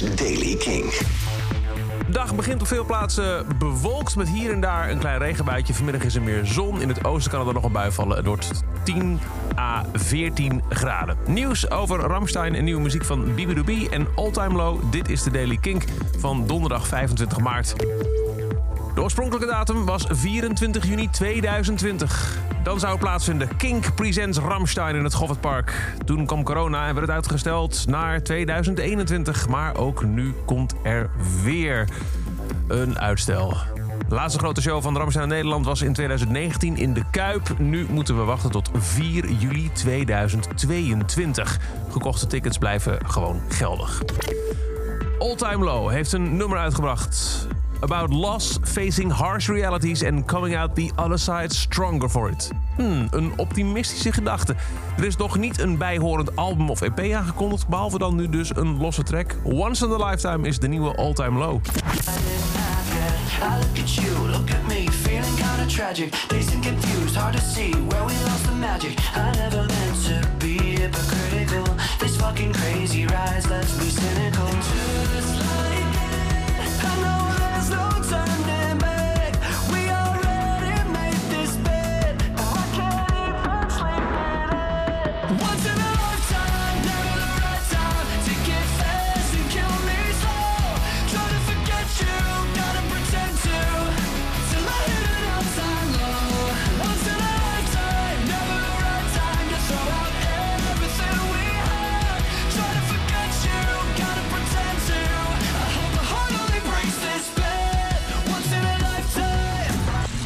Daily King. De dag begint op veel plaatsen bewolkt met hier en daar een klein regenbuitje. Vanmiddag is er meer zon. In het oosten kan er nog een bui vallen. Het wordt 10 à 14 graden. Nieuws over Ramstein en nieuwe muziek van Bibidoobie en All Time Low. Dit is de Daily Kink van donderdag 25 maart. De oorspronkelijke datum was 24 juni 2020. Dan zou plaatsvinden Kink Presents Ramstein in het Goffertpark. Toen kwam corona en werd het uitgesteld naar 2021. Maar ook nu komt er weer een uitstel. De laatste grote show van Ramstein in Nederland was in 2019 in de Kuip. Nu moeten we wachten tot 4 juli 2022. Gekochte tickets blijven gewoon geldig. All Time Low heeft een nummer uitgebracht. About loss, facing harsh realities and coming out the other side stronger for it. Hmm, een optimistische gedachte. Er is nog niet een bijhorend album of EP aangekondigd, behalve dan nu dus een losse track. Once in a Lifetime is de nieuwe All Time Low. I look at me, feeling tragic.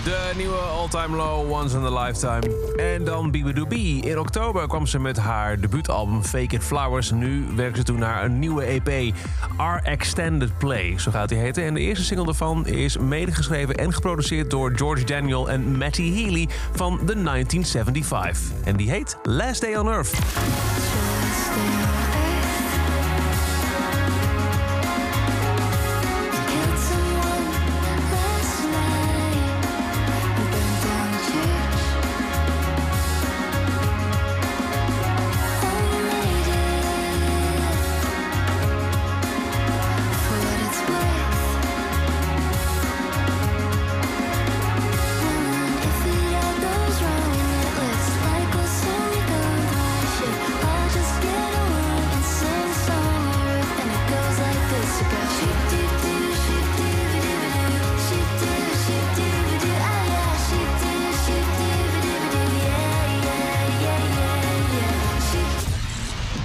De nieuwe All Time Low, Once in a Lifetime. En dan Bibidoobie. In oktober kwam ze met haar debuutalbum Fake It Flowers. Nu werkt ze toe naar een nieuwe EP, Our Extended Play, zo gaat die heten. En de eerste single daarvan is medegeschreven en geproduceerd door George Daniel en Matty Healy van The 1975. En die heet Last Day on Earth.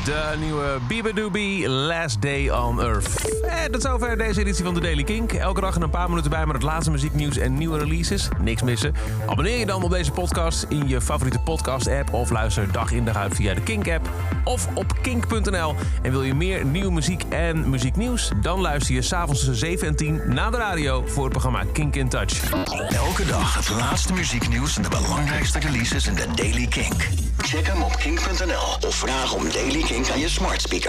De nieuwe Bibidoobie, Last Day on Earth. En tot zover deze editie van de Daily Kink. Elke dag een paar minuten bij met het laatste muzieknieuws en nieuwe releases. Niks missen. Abonneer je dan op deze podcast in je favoriete podcast-app... of luister dag in dag uit via de Kink-app of op kink.nl. En wil je meer nieuwe muziek en muzieknieuws? Dan luister je s'avonds tussen 7 en 10 na de radio... voor het programma Kink in Touch. Elke dag het laatste muzieknieuws en de belangrijkste releases in de Daily Kink. Check hem op kink.nl of vraag om Daily Kink things on your smart speaker.